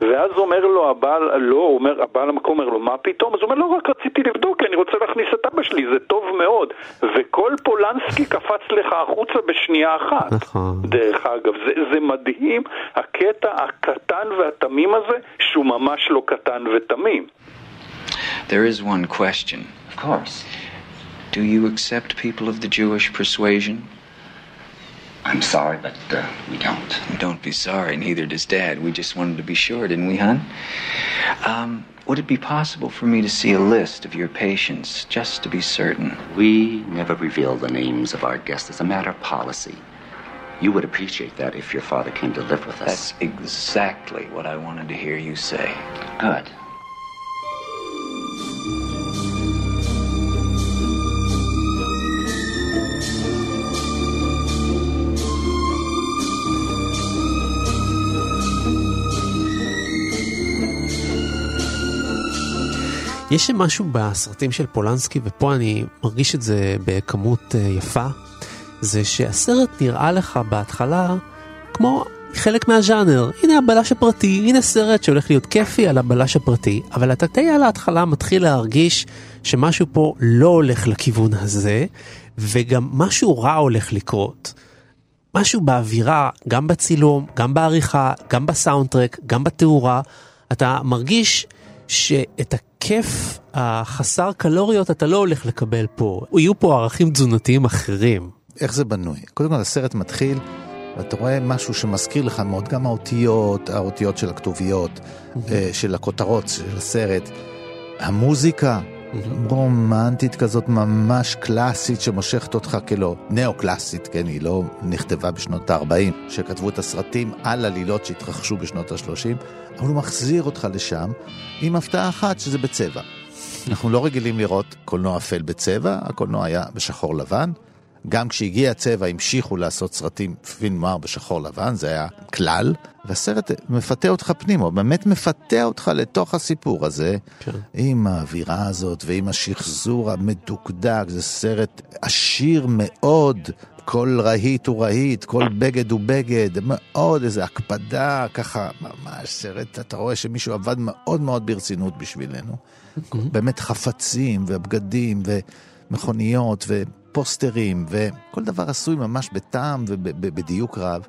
ואז אומר לו הבעל, לא, הוא אומר, הבעל המקום אומר לו, מה פתאום? אז הוא אומר, לא, רק רציתי לבדוק, כי אני רוצה להכניס את אבא שלי, זה טוב מאוד. וכל פולנסקי קפץ לך החוצה בשנייה אחת. נכון. דרך אגב, זה, זה מדהים, הקטע הקטן והתמים הזה, שהוא ממש לא קטן ותמים. There is one question. Of course. Do you accept people of the Jewish persuasion? I'm sorry, but uh, we don't. Don't be sorry, neither does Dad. We just wanted to be sure, didn't we, hon? Um, would it be possible for me to see a list of your patients, just to be certain? We never reveal the names of our guests as a matter of policy. You would appreciate that if your father came to live with us. That's exactly what I wanted to hear you say. good. יש משהו בסרטים של פולנסקי, ופה אני מרגיש את זה בכמות אה, יפה, זה שהסרט נראה לך בהתחלה כמו חלק מהז'אנר. הנה הבלש הפרטי, הנה סרט שהולך להיות כיפי על הבלש הפרטי, אבל אתה די על ההתחלה מתחיל להרגיש שמשהו פה לא הולך לכיוון הזה, וגם משהו רע הולך לקרות. משהו באווירה, גם בצילום, גם בעריכה, גם בסאונדטרק, גם בתאורה, אתה מרגיש שאת הכיף החסר קלוריות אתה לא הולך לקבל פה. יהיו פה ערכים תזונתיים אחרים. איך זה בנוי? קודם כל הסרט מתחיל, ואתה רואה משהו שמזכיר לך מאוד, גם האותיות, האותיות של הכתוביות, אה, של הכותרות של הסרט, המוזיקה. רומנטית כזאת ממש קלאסית שמושכת אותך כלא, נאו-קלאסית, כן, היא לא נכתבה בשנות ה-40, שכתבו את הסרטים על עלילות שהתרחשו בשנות ה-30, אבל הוא מחזיר אותך לשם עם הפתעה אחת שזה בצבע. אנחנו לא רגילים לראות קולנוע אפל בצבע, הקולנוע היה בשחור לבן. גם כשהגיע הצבע המשיכו לעשות סרטים פין נוער בשחור לבן, זה היה כלל, והסרט מפתה אותך פנימה, הוא באמת מפתה אותך לתוך הסיפור הזה, כן. עם האווירה הזאת ועם השחזור המדוקדק, זה סרט עשיר מאוד, כל רהיט הוא רהיט, כל בגד הוא בגד, מאוד איזו הקפדה, ככה ממש סרט, אתה רואה שמישהו עבד מאוד מאוד ברצינות בשבילנו. באמת חפצים ובגדים ומכוניות ו... פוסטרים, וכל דבר עשוי ממש בטעם ובדיוק רב,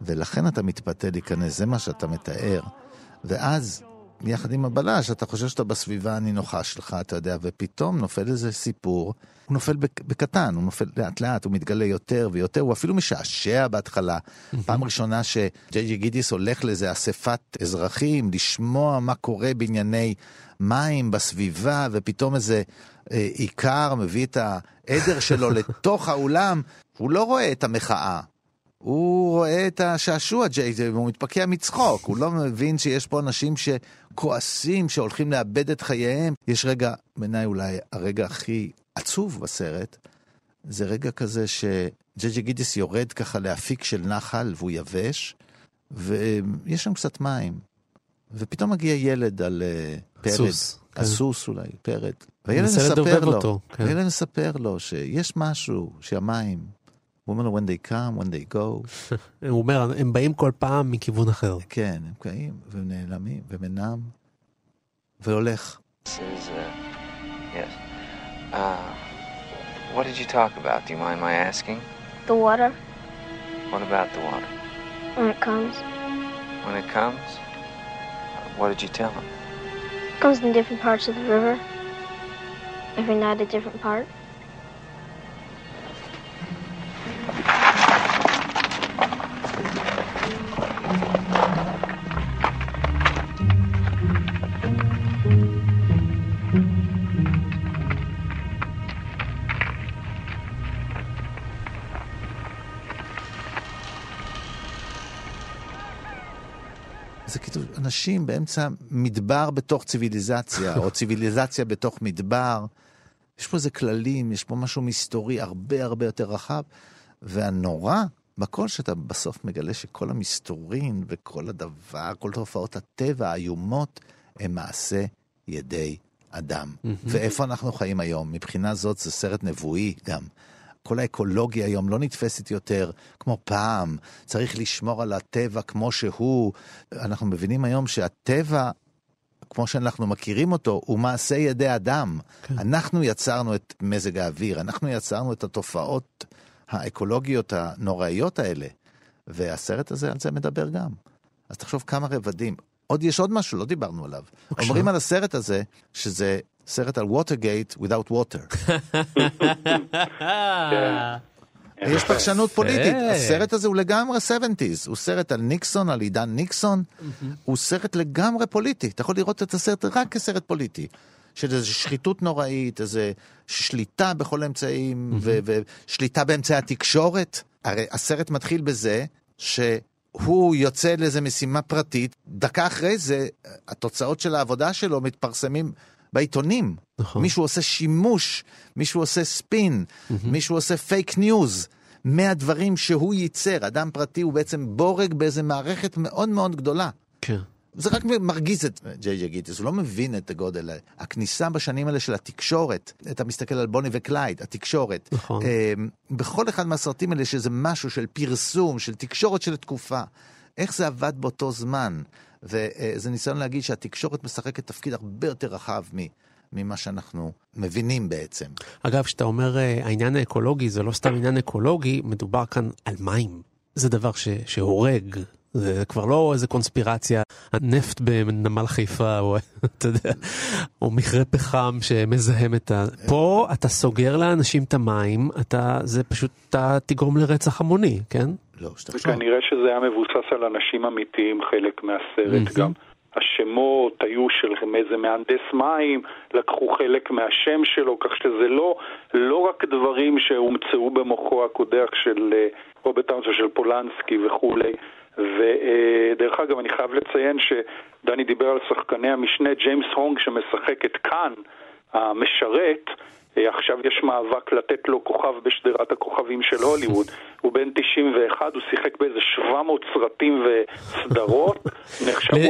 ולכן אתה מתפתה להיכנס, זה מה שאתה מתאר. ואז, יחד עם הבלש, אתה חושב שאתה בסביבה הנינוחה שלך, אתה יודע, ופתאום נופל איזה סיפור, הוא נופל בקטן, הוא נופל לאט לאט, הוא מתגלה יותר ויותר, הוא אפילו משעשע בהתחלה. פעם ראשונה שג'יי ג'י גידיס הולך לאיזה אספת אזרחים, לשמוע מה קורה בענייני מים בסביבה, ופתאום איזה אה, עיקר מביא את העדר שלו לתוך האולם, הוא לא רואה את המחאה. הוא רואה את השעשוע, והוא מתפקע מצחוק, הוא לא מבין שיש פה אנשים שכועסים, שהולכים לאבד את חייהם. יש רגע, בעיניי אולי הרגע הכי עצוב בסרט, זה רגע כזה שג'י ג'י גידיס יורד ככה לאפיק של נחל והוא יבש, ויש שם קצת מים. ופתאום מגיע ילד על uh, פרד, סוס. הסוס אולי, פרד. והילד מספר לו, אותו, כן. הילד מספר לו שיש משהו, שהמים, הוא אומר לו, when they come, when they go. הוא אומר, הם באים כל פעם מכיוון אחר. כן, הם באים ונעלמים ומנם, והולך. This is, uh, yes. Uh, what did you talk about? Do you mind my asking? The water. What about the water? When it comes. When it comes? What did you tell him? Comes in different parts of the river. Every night a different part. אנשים באמצע מדבר בתוך ציוויליזציה, או ציוויליזציה בתוך מדבר. יש פה איזה כללים, יש פה משהו מסתורי הרבה הרבה יותר רחב, והנורא בכל שאתה בסוף מגלה שכל המסתורין וכל הדבר, כל תופעות הטבע האיומות, הם מעשה ידי אדם. ואיפה אנחנו חיים היום? מבחינה זאת זה סרט נבואי גם. כל האקולוגיה היום לא נתפסת יותר כמו פעם, צריך לשמור על הטבע כמו שהוא. אנחנו מבינים היום שהטבע כמו שאנחנו מכירים אותו, הוא מעשה ידי אדם. כן. אנחנו יצרנו את מזג האוויר, אנחנו יצרנו את התופעות האקולוגיות הנוראיות האלה. והסרט הזה על זה מדבר גם. אז תחשוב כמה רבדים. עוד יש עוד משהו, לא דיברנו עליו. בבקשה. אומרים על הסרט הזה שזה סרט על ווטרגייט without water. יש פרשנות פוליטית, הסרט הזה הוא לגמרי 70's, הוא סרט על ניקסון, על עידן ניקסון, הוא סרט לגמרי פוליטי, אתה יכול לראות את הסרט רק כסרט פוליטי. של איזו שחיתות נוראית, איזו שליטה בכל האמצעים, ושליטה באמצעי התקשורת. הרי הסרט מתחיל בזה שהוא יוצא לאיזו משימה פרטית, דקה אחרי זה, התוצאות של העבודה שלו מתפרסמים בעיתונים. נכון. מישהו עושה שימוש, מישהו עושה ספין, mm-hmm. מישהו עושה פייק ניוז. מהדברים שהוא ייצר, אדם פרטי הוא בעצם בורג באיזה מערכת מאוד מאוד גדולה. כן. זה רק מרגיז את ג'יי ג'יי גיטיס, הוא לא מבין את הגודל. הכניסה בשנים האלה של התקשורת, אתה מסתכל על בוני וקלייד, התקשורת. נכון. אה, בכל אחד מהסרטים האלה יש איזה משהו של פרסום, של תקשורת של תקופה. איך זה עבד באותו זמן. וזה ניסיון להגיד שהתקשורת משחקת תפקיד הרבה יותר רחב ממה שאנחנו מבינים בעצם. אגב, כשאתה אומר אה, העניין האקולוגי, זה לא סתם עניין אקולוגי, מדובר כאן על מים. זה דבר ש, שהורג, זה כבר לא איזה קונספירציה, הנפט בנמל חיפה, או אתה יודע, או מכרה פחם שמזהם את ה... פה אתה סוגר לאנשים את המים, אתה, זה פשוט, אתה תגרום לרצח המוני, כן? לא, שתחשוב. וכנראה שזה היה מבוסס על אנשים אמיתיים, חלק מהסרט גם. השמות היו של איזה מהנדס מים, לקחו חלק מהשם שלו, כך שזה לא, לא רק דברים שהומצאו במוחו הקודח של אה, רוברט טאונסון, של פולנסקי וכולי. ודרך אגב, אני חייב לציין שדני דיבר על שחקני המשנה, ג'יימס הונג שמשחק את קאן, המשרת, אה, עכשיו יש מאבק לתת לו כוכב בשדרת הכוכבים של הוליווד. הוא בן 91, הוא שיחק באיזה 700 סרטים וסדרות,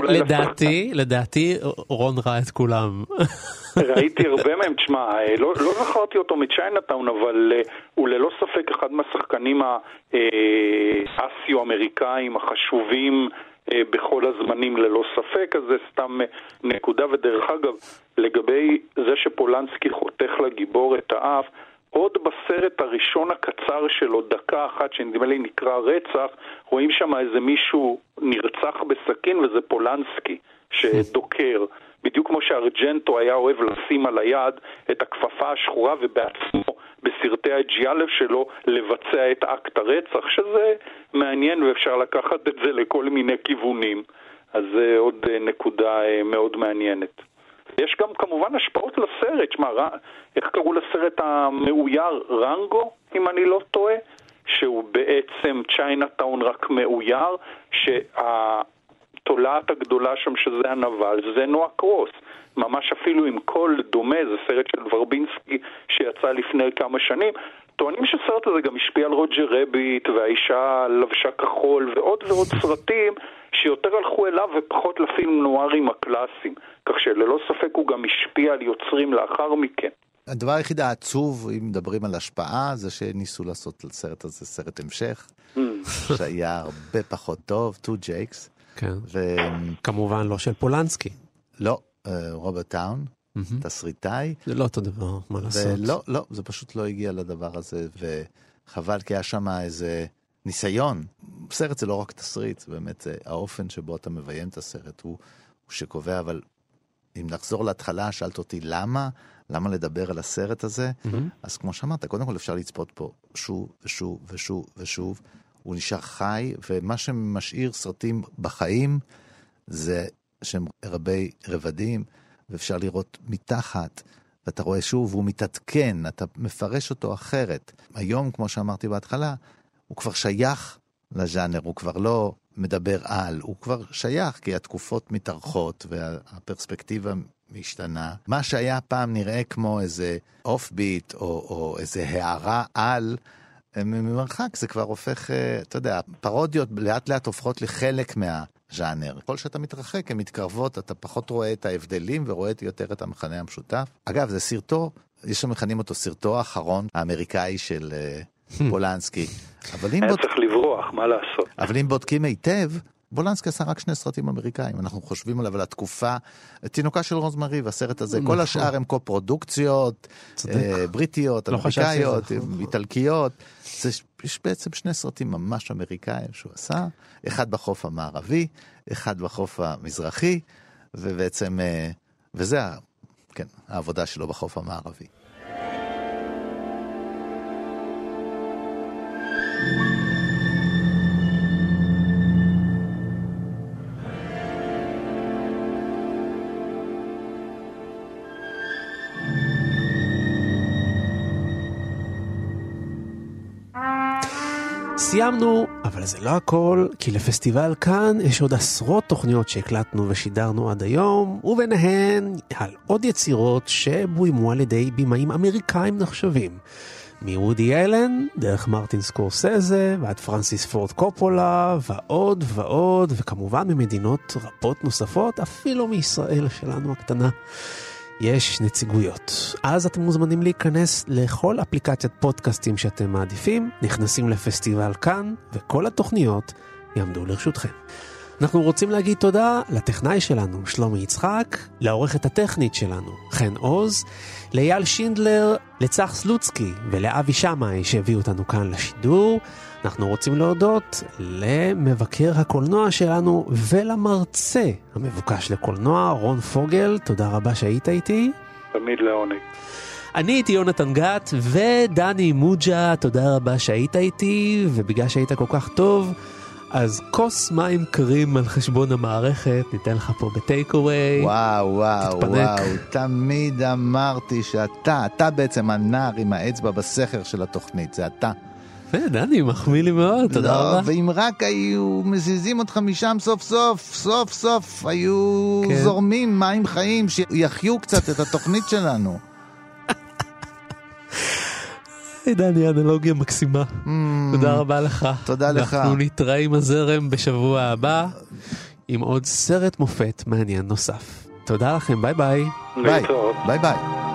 לדעתי, לדעתי רון ראה את כולם. ראיתי הרבה מהם, תשמע, אה, לא, לא זכרתי אותו מצ'יינאטאון, אבל uh, הוא ללא ספק אחד מהשחקנים האסיו-אמריקאים החשובים אה, בכל הזמנים ללא ספק, אז זה סתם אה, נקודה. ודרך אגב, לגבי זה שפולנסקי חותך לגיבור את האף, עוד בסרט הראשון הקצר שלו, דקה אחת, שנדמה לי נקרא רצח, רואים שם איזה מישהו נרצח בסכין וזה פולנסקי שדוקר. בדיוק כמו שארג'נטו היה אוהב לשים על היד את הכפפה השחורה ובעצמו בסרטי הג'יאלב שלו לבצע את אקט הרצח, שזה מעניין ואפשר לקחת את זה לכל מיני כיוונים. אז זה עוד אה, נקודה אה, מאוד מעניינת. יש גם כמובן השפעות לסרט, שמע, איך קראו לסרט המאויר? רנגו, אם אני לא טועה? שהוא בעצם צ'יינאטאון רק מאויר, שהתולעת הגדולה שם שזה הנבל זה נואה קרוס. ממש אפילו עם קול דומה, זה סרט של ורבינסקי שיצא לפני כמה שנים. טוענים שהסרט הזה גם השפיע על רוג'ר רביט והאישה לבשה כחול ועוד ועוד סרטים שיותר הלכו אליו ופחות לפילם נוארים הקלאסיים, כך שללא ספק הוא גם השפיע על יוצרים לאחר מכן. הדבר היחיד העצוב, אם מדברים על השפעה, זה שניסו לעשות לסרט הזה סרט המשך, mm. שהיה הרבה פחות טוב, Two Jakes. כן. ו... כמובן לא של פולנסקי. לא, אה, רוברט טאון, mm-hmm. תסריטאי. זה לא אותו דבר, מה לעשות. ולא, לא, זה פשוט לא הגיע לדבר הזה, וחבל כי היה שם איזה ניסיון. סרט זה לא רק תסריט, זה באמת זה האופן שבו אתה מביים את הסרט הוא, הוא שקובע, אבל אם נחזור להתחלה, שאלת אותי למה, למה לדבר על הסרט הזה, mm-hmm. אז כמו שאמרת, קודם כל אפשר לצפות פה שוב ושוב ושוב ושוב. הוא נשאר חי, ומה שמשאיר סרטים בחיים זה שהם רבי רבדים, ואפשר לראות מתחת, ואתה רואה שוב, הוא מתעדכן, אתה מפרש אותו אחרת. היום, כמו שאמרתי בהתחלה, הוא כבר שייך לז'אנר, הוא כבר לא מדבר על, הוא כבר שייך, כי התקופות מתארכות והפרספקטיבה משתנה. מה שהיה פעם נראה כמו איזה אוף ביט או, או איזה הערה על, ממרחק זה כבר הופך, אה, אתה יודע, פרודיות לאט לאט הופכות לחלק מה... ז'אנר. ככל שאתה מתרחק, הן מתקרבות, אתה פחות רואה את ההבדלים ורואה יותר את המכנה המשותף. אגב, זה סרטו, יש שמכנים אותו סרטו האחרון האמריקאי של uh, פולנסקי. אבל אם... היה בוד... צריך לברוח, מה לעשות? אבל אם בודקים היטב, בולנסקי עשה רק שני סרטים אמריקאים, אנחנו חושבים עליו על התקופה, תינוקה של רוזמרי והסרט הזה, כל נכון. השאר הם קו-פרודוקציות, אה, בריטיות, לא אמריקאיות, איטלקיות, זה, יש בעצם שני סרטים ממש אמריקאים שהוא עשה, אחד בחוף המערבי, אחד בחוף המזרחי, ובעצם, אה, וזה, כן, העבודה שלו בחוף המערבי. סיימנו, אבל זה לא הכל, כי לפסטיבל כאן יש עוד עשרות תוכניות שהקלטנו ושידרנו עד היום, וביניהן על עוד יצירות שבוימו על ידי בימאים אמריקאים נחשבים. מוודי אלן, דרך מרטין סקורסזה, ועד פרנסיס פורד קופולה, ועוד ועוד, וכמובן ממדינות רבות נוספות, אפילו מישראל שלנו הקטנה. יש נציגויות. אז אתם מוזמנים להיכנס לכל אפליקציית פודקאסטים שאתם מעדיפים, נכנסים לפסטיבל כאן, וכל התוכניות יעמדו לרשותכם. אנחנו רוצים להגיד תודה לטכנאי שלנו, שלומי יצחק, לעורכת הטכנית שלנו, חן עוז, לאייל שינדלר, לצח סלוצקי ולאבי שמאי שהביאו אותנו כאן לשידור. אנחנו רוצים להודות למבקר הקולנוע שלנו ולמרצה המבוקש לקולנוע, רון פוגל, תודה רבה שהיית איתי. תמיד לעונג. אני הייתי יונתן גת ודני מוג'ה, תודה רבה שהיית איתי, ובגלל שהיית כל כך טוב, אז כוס מים קרים על חשבון המערכת, ניתן לך פה בטייק אווי. וואו, וואו, תתפנק. וואו, תמיד אמרתי שאתה, אתה בעצם הנער עם האצבע בסכר של התוכנית, זה אתה. דני, מחמיא לי מאוד, תודה לא, רבה. ואם רק היו מזיזים אותך משם סוף סוף, סוף סוף היו כן. זורמים מים חיים שיחיו קצת את התוכנית שלנו. דני, אנלוגיה מקסימה. Mm, תודה רבה לך. תודה לך. אנחנו נתראה עם הזרם בשבוע הבא עם עוד סרט מופת מעניין נוסף. תודה לכם, ביי ביי. ביי ביי. ביי.